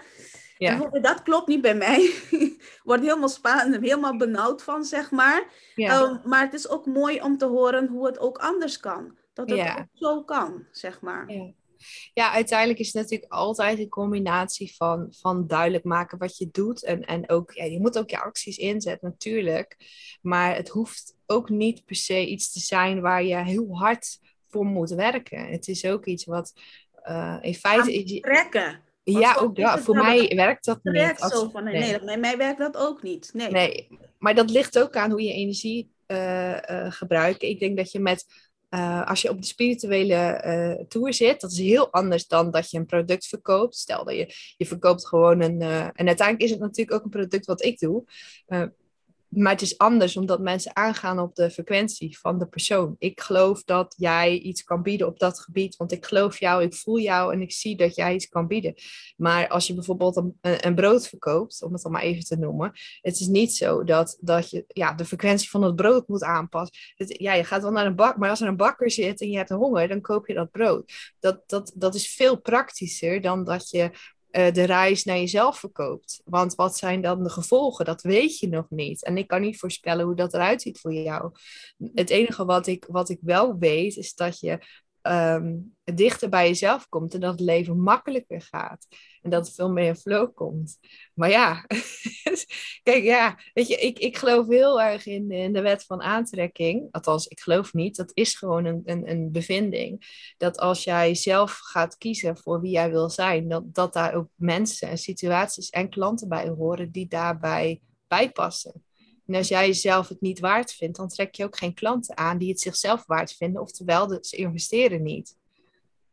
Ja. dat klopt niet bij mij. <laughs> Word helemaal spannend, helemaal benauwd van, zeg maar. Ja. Um, maar het is ook mooi om te horen hoe het ook anders kan. Dat het ook zo kan, zeg maar. Ja. Ja. uiteindelijk is het natuurlijk altijd een combinatie van, van duidelijk maken wat je doet. En, en ook, ja, je moet ook je acties inzetten, natuurlijk. Maar het hoeft ook niet per se iets te zijn waar je heel hard voor moet werken. Het is ook iets wat uh, in feite... Trekken ja, ook dat. Voor mij werkt dat niet. Werkt zo van, nee, nee. mij werkt dat ook niet. Nee. nee, maar dat ligt ook aan hoe je energie uh, uh, gebruikt. Ik denk dat je met, uh, als je op de spirituele tour zit, dat is heel anders dan dat je een product verkoopt. Stel dat je, je verkoopt gewoon een, en uiteindelijk is het natuurlijk ook een product wat ik doe. Maar het is anders omdat mensen aangaan op de frequentie van de persoon. Ik geloof dat jij iets kan bieden op dat gebied, want ik geloof jou, ik voel jou en ik zie dat jij iets kan bieden. Maar als je bijvoorbeeld een, brood verkoopt, om het dan maar even te noemen, het is niet zo dat, dat je ja, de frequentie van het brood moet aanpassen. Ja, je gaat wel naar een bak, maar als er een bakker zit en je hebt honger, dan koop je dat brood. Dat, dat, dat is veel praktischer dan dat je uh, de reis naar jezelf verkoopt. Want wat zijn dan de gevolgen? Dat weet je nog niet. En ik kan niet voorspellen hoe dat eruit ziet voor jou. Het enige wat ik, wat ik wel weet, is dat je um, dichter bij jezelf komt en dat het leven makkelijker gaat. En dat het veel meer in flow komt. Maar ja, <laughs> kijk, ja, weet je, ik, ik geloof heel erg in, in de wet van aantrekking. Althans, ik geloof niet. Dat is gewoon een, een, een bevinding. Dat als jij zelf gaat kiezen voor wie jij wil zijn, dat, dat daar ook mensen en situaties en klanten bij horen die daarbij bijpassen. En als jij jezelf het niet waard vindt, dan trek je ook geen klanten aan die het zichzelf waard vinden. Oftewel, ze investeren niet.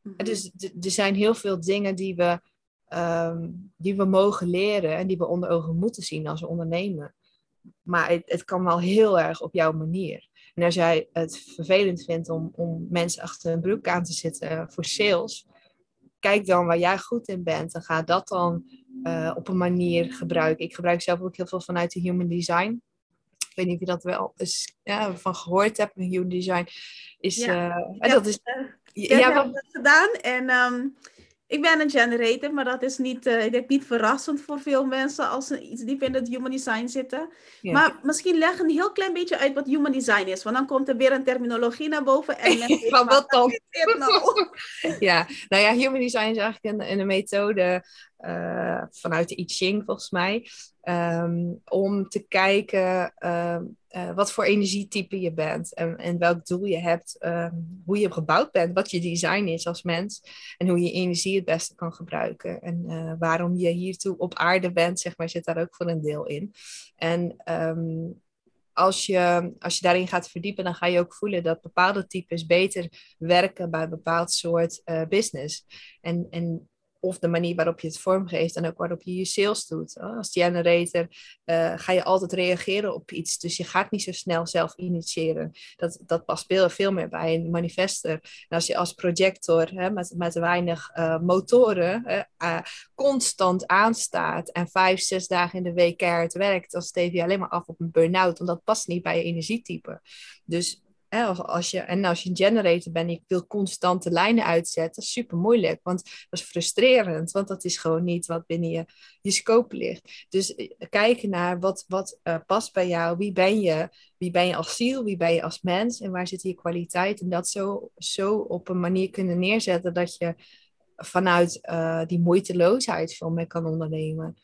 Mhm. Dus er zijn heel veel dingen die we, um, die we mogen leren en die we onder ogen moeten zien als ondernemer. Maar het, het, kan wel heel erg op jouw manier. En als jij het vervelend vindt om, om mensen achter een broek aan te zitten voor sales, kijk dan waar jij goed in bent en ga dat dan uh, op een manier gebruiken. Ik gebruik zelf ook heel veel vanuit de human design ik weet niet of je dat wel eens ja, van gehoord hebt. Human design is. Ja, uh, dat is. Uh, ja, wat... dat gedaan en. Um, ik ben een generator, maar dat is niet, uh, ik denk niet verrassend voor veel mensen als ze iets diep in het human design zitten. Ja. Maar misschien leg een heel klein beetje uit wat human design is, want dan komt er weer een terminologie naar boven. En <laughs> Van wat dan? Nou? <laughs> ja, nou ja, human design is eigenlijk een, een methode uh, vanuit de I Ching volgens mij. Ehm, om te kijken ehm, eh, wat voor energietype je bent en, en welk doel je hebt, ehm, hoe je gebouwd bent, wat je design is als mens en hoe je energie het beste kan gebruiken. En uh, waarom je hiertoe op aarde bent, zeg maar, zit daar ook voor een deel in. En als je, als je daarin gaat verdiepen, dan ga je ook voelen dat bepaalde types beter werken bij een bepaald soort uh, business. En, en of de manier waarop je het vormgeeft en ook waarop je je sales doet. Als generator uh, ga je altijd reageren op iets, dus je gaat niet zo snel zelf initiëren. Dat, dat past veel, veel meer bij een manifester. En als je als projector hè, met, met weinig uh, motoren uh, constant aanstaat en vijf, zes dagen in de week keihard werkt, dan steef je alleen maar af op een burn-out, want dat past niet bij je energietype. Dus als je, en als je een generator bent en je wil constante lijnen uitzetten, super moeilijk. Want dat is frustrerend, want dat is gewoon niet wat binnen je, je scope ligt. Dus eh, kijken naar wat, wat uh, past bij jou, wie ben je, wie ben je als ziel, wie ben je als mens en waar zit je kwaliteit. En dat zo, zo op een manier kunnen neerzetten dat je vanuit uh, die moeiteloosheid veel meer kan ondernemen.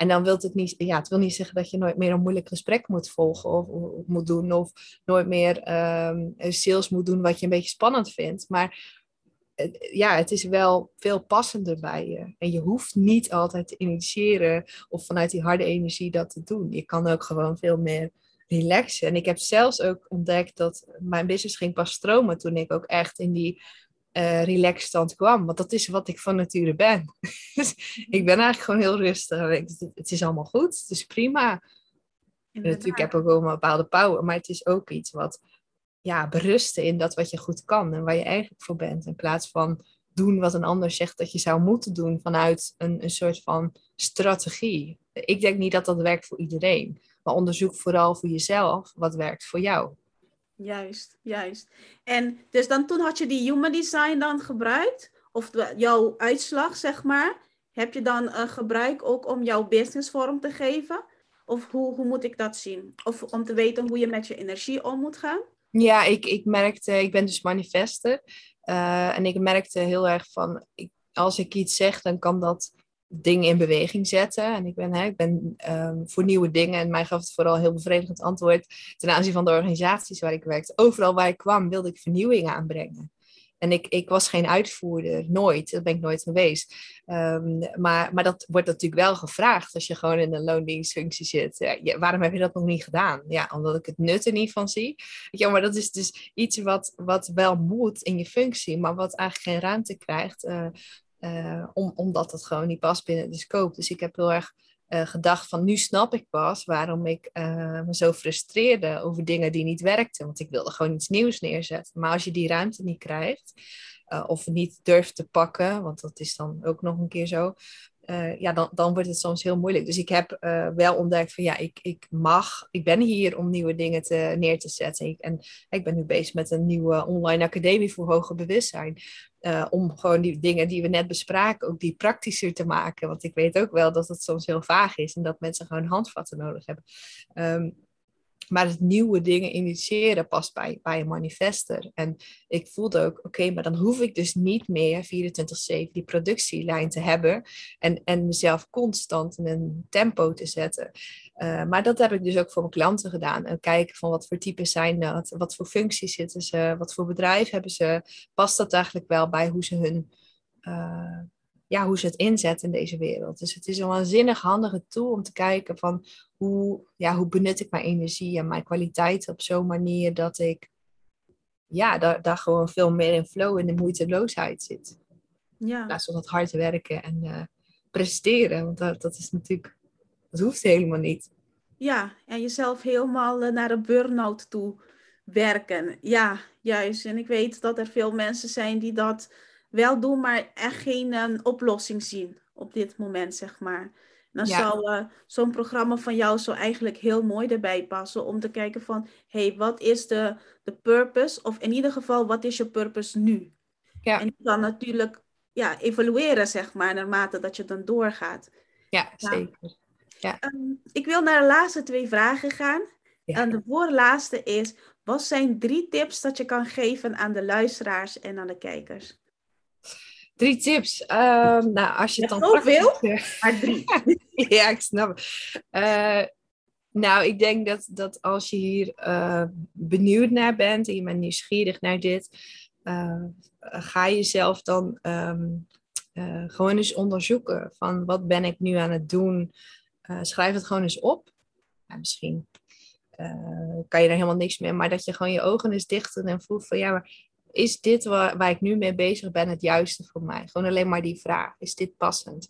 En dan wil het niet, ja, het wil niet zeggen dat je nooit meer een moeilijk gesprek moet volgen of, of moet doen, of nooit meer um, sales moet doen wat je een beetje spannend vindt. Maar ja, het is wel veel passender bij je. En je hoeft niet altijd te initiëren of vanuit die harde energie dat te doen. Je kan ook gewoon veel meer relaxen. En ik heb zelfs ook ontdekt dat mijn business ging pas stromen toen ik ook echt in die uh, relaxed stand kwam. Want dat is wat ik van nature ben. <laughs> dus ik ben eigenlijk gewoon heel rustig. Het is allemaal goed, het is prima. Natuurlijk heb ik ook wel een bepaalde power, maar het is ook iets wat ja, berusten in dat wat je goed kan en waar je eigenlijk voor bent. In plaats van doen wat een ander zegt dat je zou moeten doen vanuit een, een soort van strategie. Ik denk niet dat dat werkt voor iedereen, maar onderzoek vooral voor jezelf wat werkt voor jou. Juist, juist. En dus dan toen had je die human design dan gebruikt? Of jouw uitslag, zeg maar. Heb je dan uh, gebruik ook om jouw business vorm te geven? Of hoe, hoe moet ik dat zien? Of om te weten hoe je met je energie om moet gaan? Ja, ik, ik merkte, ik ben dus manifester. Uh, en ik merkte heel erg van, ik, als ik iets zeg, dan kan dat dingen in beweging zetten. En ik ben, hè, ik ben um, voor nieuwe dingen. En mij gaf het vooral heel bevredigend antwoord ten aanzien van de organisaties waar ik werkte. Overal waar ik kwam wilde ik vernieuwing aanbrengen. En ik, ik was geen uitvoerder, nooit. Dat ben ik nooit geweest. Um, maar, maar dat wordt natuurlijk wel gevraagd als je gewoon in een loondienstfunctie zit. Waarom heb je dat nog niet gedaan? Ja, omdat ik het nut er niet van zie. Ja, maar dat is dus iets wat, wat wel moet in je functie, maar wat eigenlijk geen ruimte krijgt. Uh, uh, om, omdat het gewoon niet past binnen de scope. Dus ik heb heel erg uh, gedacht van nu snap ik pas waarom ik uh, me zo frustreerde over dingen die niet werkten. Want ik wilde gewoon iets nieuws neerzetten. Maar als je die ruimte niet krijgt, of niet durft te pakken, want dat is dan ook nog een keer zo, ja, dan, dan wordt het soms heel moeilijk. Dus ik heb wel ontdekt van ja, ik, ik mag, ik ben hier om nieuwe dingen te, neer te zetten. En ik ben nu bezig met een nieuwe online academie voor hoger bewustzijn. Uh, om gewoon die dingen die we net bespraken, ook die praktischer te maken. Want ik weet ook wel dat het soms heel vaag is en dat mensen gewoon handvatten nodig hebben. Um, maar het nieuwe dingen initiëren past bij, bij een manifester. En ik voelde ook, oké, maar dan hoef ik dus niet meer 24-7 die productielijn te hebben. En, en mezelf constant in een tempo te zetten. Uh, maar dat heb ik dus ook voor mijn klanten gedaan. En kijken van wat voor types zijn dat, wat voor functies zitten ze, wat voor bedrijf hebben ze. Past dat eigenlijk wel bij hoe ze hun... Uh, ja, hoe ze het inzetten in deze wereld. Dus het is een waanzinnig handige tool om te kijken van hoe, ja, hoe benut ik mijn energie en mijn kwaliteit op zo'n manier dat ik ja, daar, daar gewoon veel meer in flow en de moeiteloosheid zit. Ja. In plaats van dat hard werken en uh, presteren. Want dat, dat is natuurlijk, dat hoeft helemaal niet. Ja, en jezelf helemaal uh, naar een burn-out toe werken. Ja, juist. En ik weet dat er veel mensen zijn die dat wel doen, maar echt geen uh, oplossing zien op dit moment, zeg maar. Dan zou uh, zo'n programma van jou zo eigenlijk heel mooi erbij passen om te kijken van, hey, wat is de, de purpose? Of in ieder geval, wat is je purpose nu? Ja. En kan natuurlijk ja, evalueren, zeg maar, naarmate dat je dan doorgaat. Ja, zeker. Ja. Um, ik wil naar de laatste twee vragen gaan. En de voorlaatste is, wat zijn drie tips dat je kan geven aan de luisteraars en aan de kijkers? Drie tips. Ehm, nou, als je het dan zoveel, <laughs> maar drie. <laughs> ja, ik snap uh, nou, ik denk dat, dat als je hier uh, benieuwd naar bent en je bent nieuwsgierig naar dit, uh, ga jezelf dan um, gewoon eens onderzoeken van wat ben ik nu aan het doen. schrijf het gewoon eens op. misschien kan je er helemaal niks mee, maar dat je gewoon je ogen eens dicht en voelt van ja, maar is dit waar, waar, ik nu mee bezig ben het juiste voor mij? Gewoon alleen maar die vraag, is dit passend?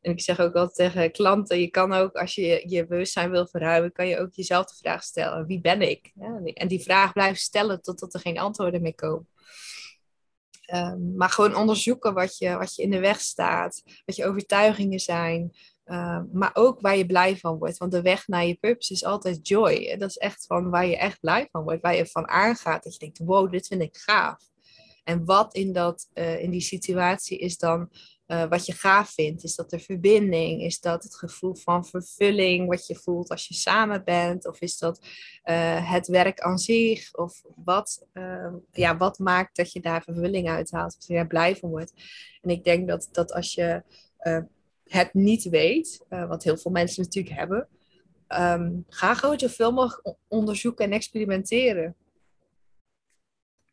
En ik zeg ook altijd tegen klanten, je kan ook, als je je bewustzijn wil verruimen, kan je ook jezelf de vraag stellen, wie ben ik? En die vraag blijven stellen totdat er geen antwoorden meer komen. Um, maar gewoon onderzoeken wat je, wat je in de weg staat, wat je overtuigingen zijn, uh, maar ook waar je blij van wordt. Want de weg naar je purpose is altijd joy. Dat is echt van waar je echt blij van wordt. Waar je van aangaat. Dat je denkt, wow, dit vind ik gaaf. En wat in, dat, uh, in die situatie is dan uh, wat je gaaf vindt? Is dat de verbinding? Is dat het gevoel van vervulling wat je voelt als je samen bent? Of is dat uh, het werk aan zich? Of wat, uh, ja, wat maakt dat je daar vervulling uit haalt? Of je daar blij van wordt? En ik denk dat, dat als je het niet weet, uh, wat heel veel mensen natuurlijk hebben, um, ga gewoon zoveel mogelijk onderzoeken en experimenteren.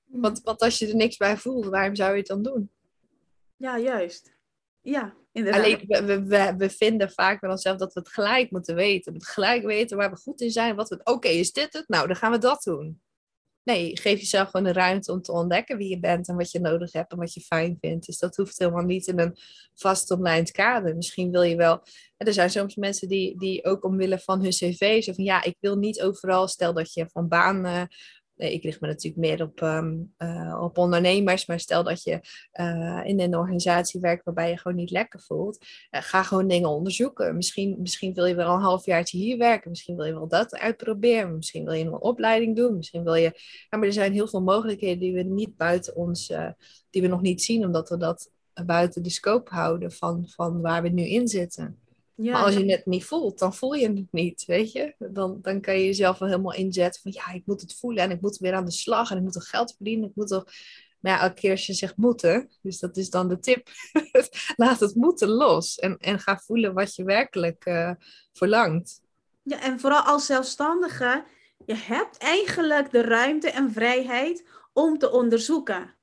Want, want als je er niks bij voelt, waarom zou je het dan doen? Ja, juist. Ja, inderdaad. Alleen, we, we, we vinden vaak van onszelf dat we het gelijk moeten weten. We het gelijk weten waar we goed in zijn. Wat we, oké, is dit het? Nou, dan gaan we dat doen. Nee, geef jezelf gewoon de ruimte om te ontdekken wie je bent en wat je nodig hebt en wat je fijn vindt. Dus dat hoeft helemaal niet in een vast omlijnd kader. Misschien wil je wel. Er zijn soms mensen die, die ook omwille van hun cv zo van ja, ik wil niet overal. Stel dat je van baan uh, Ik richt me natuurlijk meer op, um, uh, op ondernemers. Maar stel dat je uh, in een organisatie werkt waarbij je gewoon niet lekker voelt. Uh, ga gewoon dingen onderzoeken. Misschien, misschien wil je wel een half jaar hier werken. Misschien wil je wel dat uitproberen. Misschien wil je een opleiding doen. Misschien wil je... Maar er zijn heel veel mogelijkheden die we niet buiten ons... die we nog niet zien. Omdat we dat buiten de scope houden van, van waar we nu in zitten. Ja, maar als je het niet voelt, dan voel je het niet, weet je. Dan, dan kan je jezelf wel helemaal inzetten van ja, ik moet het voelen en ik moet weer aan de slag en ik moet er geld verdienen. Ik moet toch, maar ja, elke keer als je zegt moeten, dus dat is dan de tip, <laughs> laat het moeten los en, en ga voelen wat je werkelijk uh, verlangt. Ja, en vooral als zelfstandige, je hebt eigenlijk de ruimte en vrijheid om te onderzoeken.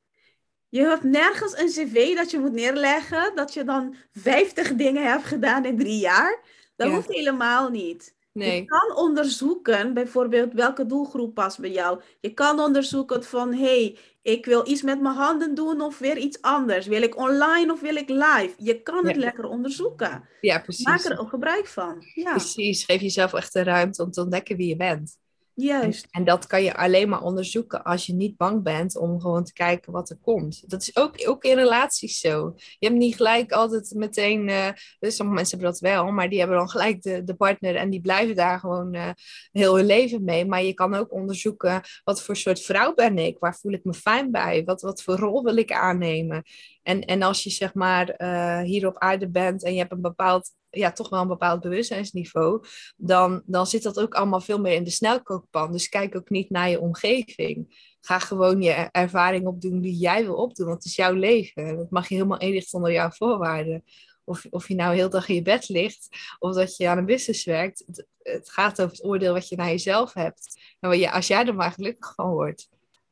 Je hebt nergens een cv dat je moet neerleggen, dat je dan 50 dingen hebt gedaan in drie jaar. Dat hoeft helemaal niet. Nee. Je kan onderzoeken, bijvoorbeeld, welke doelgroep past bij jou. Je kan onderzoeken van, hey, ik wil iets met mijn handen doen of weer iets anders. Wil ik online of wil ik live? Je kan het lekker onderzoeken. Ja, precies. Maak er ook gebruik van. Ja. Precies, geef jezelf echt de ruimte om te ontdekken wie je bent. Juist. En, dat kan je alleen maar onderzoeken als je niet bang bent om gewoon te kijken wat er komt. Dat is ook, ook in relaties zo. Je hebt niet gelijk altijd meteen, uh, dus sommige mensen hebben dat wel, maar die hebben dan gelijk de, de partner en die blijven daar gewoon uh, heel hun leven mee. Maar je kan ook onderzoeken, wat voor soort vrouw ben ik? Waar voel ik me fijn bij? Wat, wat voor rol wil ik aannemen? En, en als je zeg maar uh, hier op aarde bent en je hebt een bepaald ja, toch wel een bepaald bewustzijnsniveau, dan, dan zit dat ook allemaal veel meer in de snelkookpan. Dus kijk ook niet naar je omgeving. Ga gewoon je ervaring opdoen die jij wil opdoen, want het is jouw leven. Dat mag je helemaal inrichten onder jouw voorwaarden. Of, of je nou heel dag in je bed ligt, of dat je aan een business werkt. Het, het gaat over het oordeel wat je naar jezelf hebt. En je, als jij er maar gelukkig van wordt.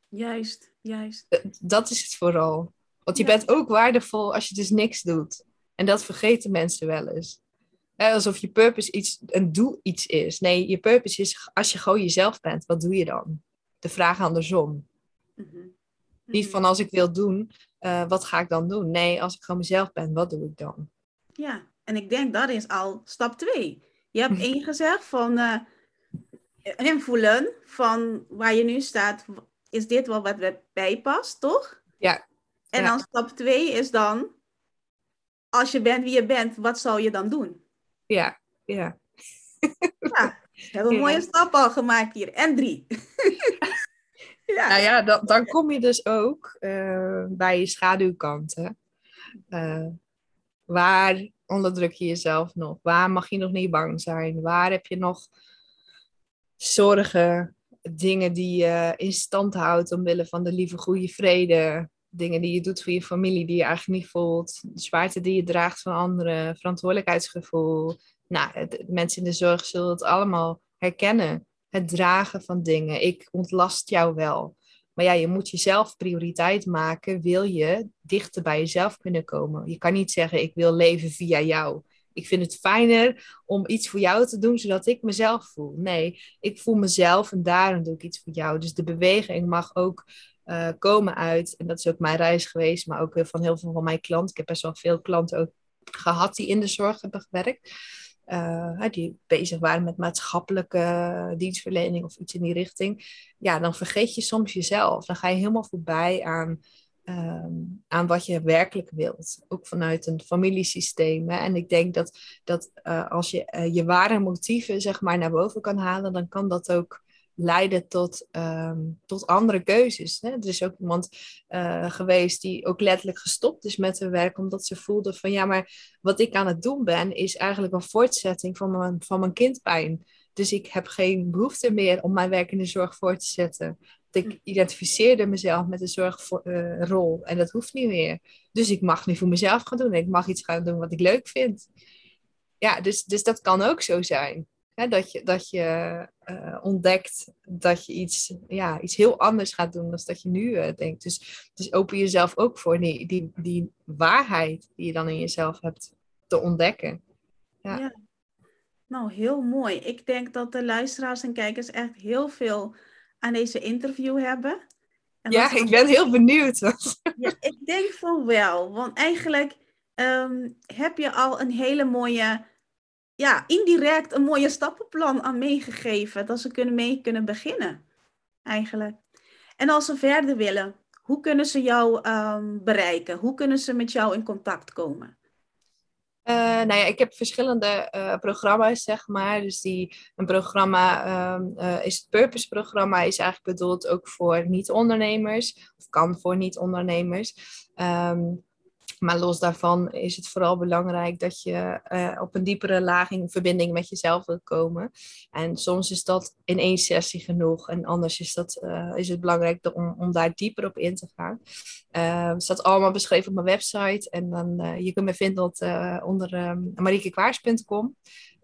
Juist, juist. Dat is het vooral. Want je bent ook waardevol als je dus niks doet. En dat vergeten mensen wel eens alsof je purpose iets, een doel iets is. Nee, je purpose is als je gewoon jezelf bent, wat doe je dan? De vraag andersom. Mm Niet van als ik wil doen, uh, wat ga ik dan doen? Nee, als ik gewoon mezelf ben, wat doe ik dan? Ja, en ik denk dat is al stap twee. Je hebt <laughs> één gezegd van uh, invoelen van waar je nu staat. Is dit wel wat bij past, toch? Ja. En dan stap twee is dan, als je bent wie je bent, wat zou je dan doen? Ja, ja. ja we hebben een mooie stap al gemaakt hier. En drie. <laughs> ja. Nou ja, dan, dan kom je dus ook uh, bij je schaduwkanten. Uh, waar onderdruk je jezelf nog? Waar mag je nog niet bang zijn? Waar heb je nog zorgen, dingen die je in stand houdt omwille van de lieve goede vrede? Dingen die je doet voor je familie die je eigenlijk niet voelt. De zwaarte die je draagt van anderen, verantwoordelijkheidsgevoel. Nou, mensen in de zorg zullen het allemaal herkennen. Het dragen van dingen. Ik ontlast jou wel. Maar ja, je moet jezelf prioriteit maken. Wil je dichter bij jezelf kunnen komen? Je kan niet zeggen, ik wil leven via jou. Ik vind het fijner om iets voor jou te doen, zodat ik mezelf voel. Nee, ik voel mezelf en daarom doe ik iets voor jou. Dus de beweging mag ook uh, komen uit, en dat is ook mijn reis geweest, maar ook van heel veel van mijn klanten. Ik heb best wel veel klanten ook gehad die in de zorg hebben gewerkt. Uh, die bezig waren met maatschappelijke dienstverlening of iets in die richting. Ja, dan vergeet je soms jezelf. Dan ga je helemaal voorbij aan Ehm, aan wat je werkelijk wilt. Ook vanuit een familiesysteem. En ik denk dat, dat als je je ware motieven zeg maar, naar boven kan halen, dan kan dat ook leiden tot, um, tot andere keuzes. Hè? Er is ook iemand uh, geweest die ook letterlijk gestopt is met haar werk, omdat ze voelde van ja, maar wat ik aan het doen ben, is eigenlijk een voortzetting van mijn, van mijn kindpijn. Dus ik heb geen behoefte meer om mijn werk in de zorg voor te zetten ik hm. identificeerde mezelf met de zorgrol. en dat hoeft niet meer. Dus ik mag nu voor mezelf gaan doen. Ik mag iets gaan doen wat ik leuk vind. Ja, dus, dus dat kan ook zo zijn. Hè? Dat je, dat je uh, ontdekt dat je iets, ja, iets heel anders gaat doen dan dat je nu uh, denkt. Dus, dus open jezelf ook voor die, die, die waarheid die je dan in jezelf hebt te ontdekken. Ja. ja. Nou, heel mooi. Ik denk dat de luisteraars en kijkers echt heel veel aan deze interview hebben. En ja, ik ben heel benieuwd. <laughs> Ja, ik denk van wel. Want eigenlijk ehm, heb je al een hele mooie, ja, indirect een mooie stappenplan aan meegegeven. Dat ze kunnen mee kunnen beginnen, eigenlijk. En als ze verder willen, hoe kunnen ze jou um, bereiken? Hoe kunnen ze met jou in contact komen? Uh, nou ja, ik heb verschillende uh, programma's, zeg maar. Dus die, een programma um, uh, is het Purpose-programma, is eigenlijk bedoeld ook voor niet-ondernemers, of kan voor niet-ondernemers. Um, maar los daarvan is het vooral belangrijk dat je uh, op een diepere laag in verbinding met jezelf wil komen. En soms is dat in één sessie genoeg. En anders is, dat, uh, is het belangrijk om, om daar dieper op in te gaan. Uh, staat allemaal beschreven op mijn website. En dan, je kunt me vinden onder um, mariekekwaars.com.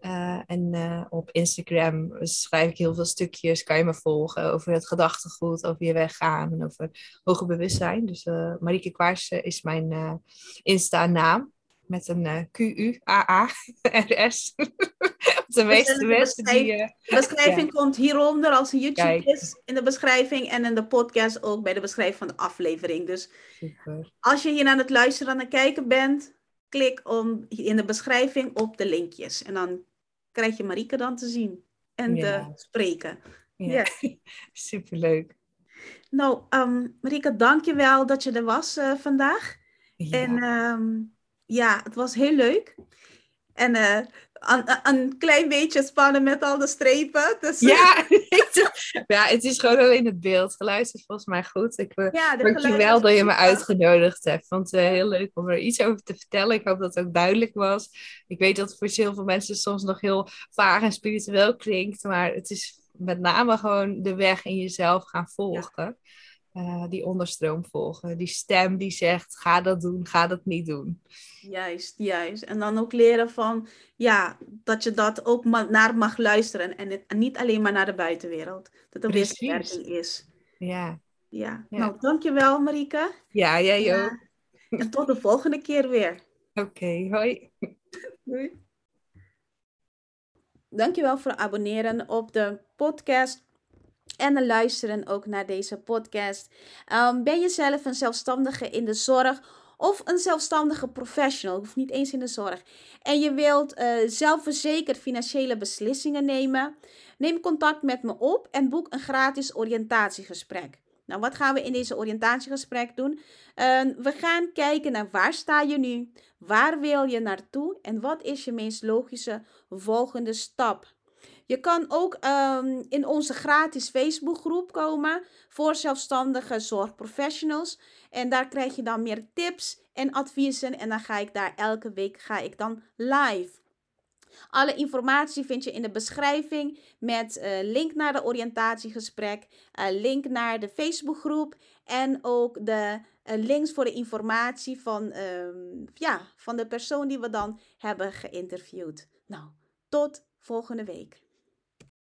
Uh, en uh, op Instagram schrijf ik heel veel stukjes. Kan je me volgen over het gedachtegoed, over je weggaan en over hoger bewustzijn. Dus uh, Marieke Kwaars is mijn Insta-naam. Met een Q-U-A-A-R-S. <laughs> <laughs> de meeste mensen die... de beschrijving komt hieronder als YouTube Kijk. is in de beschrijving. En in de podcast ook bij de beschrijving van de aflevering. Dus Super. als je hier aan het luisteren en aan het kijken bent... Klik om in de beschrijving op de linkjes. En dan krijg je Marieke dan te zien en te spreken. Ja, <laughs> superleuk. Nou, um, Marieke, dank je wel dat je er was uh, vandaag. Ja. En um, ja, het was heel leuk. En uh, een, een, klein beetje spannen met al de strepen. Dus, ja, <laughs> ja, het is gewoon alleen het beeld. Geluid is volgens mij goed. Ik uh, ja, dank je wel dat je me uitgenodigd hebt. Ik vond het uh, heel leuk om er iets over te vertellen. Ik hoop dat het ook duidelijk was. Ik weet dat het voor heel veel mensen soms nog heel vaag en spiritueel klinkt. Maar het is met name gewoon de weg in jezelf gaan volgen. Uh, die onderstroom volgen. Die stem die zegt, ga dat doen, ga dat niet doen. Juist, juist. En dan ook leren van, ja, dat je dat ook naar mag luisteren. En, het, niet alleen maar naar de buitenwereld. Dat er wisselwerking is. Ja. ja. Ja, nou dankjewel Marika. Ja, jij ook. En tot de volgende keer weer. Oké, hoi. Doei. Dankjewel voor het abonneren op de podcast en luisteren ook naar deze podcast. Um, ben je zelf een zelfstandige in de zorg of een zelfstandige professional, hoeft niet eens in de zorg, en je wilt uh, zelfverzekerd financiële beslissingen nemen? Neem contact met me op en boek een gratis oriëntatiegesprek. Nou, wat gaan we in deze oriëntatiegesprek doen? Uh, we gaan kijken naar waar sta je nu, waar wil je naartoe en wat is je meest logische volgende stap. Je kan ook um, in onze gratis Facebookgroep komen voor zelfstandige zorgprofessionals. En daar krijg je dan meer tips en adviezen. En dan ga ik daar elke week ga ik dan live. Alle informatie vind je in de beschrijving met uh, link naar de oriëntatiegesprek, uh, link naar de Facebookgroep En ook de uh, links voor de informatie van, um, ja, van de persoon die we dan hebben geïnterviewd. Nou, tot volgende week.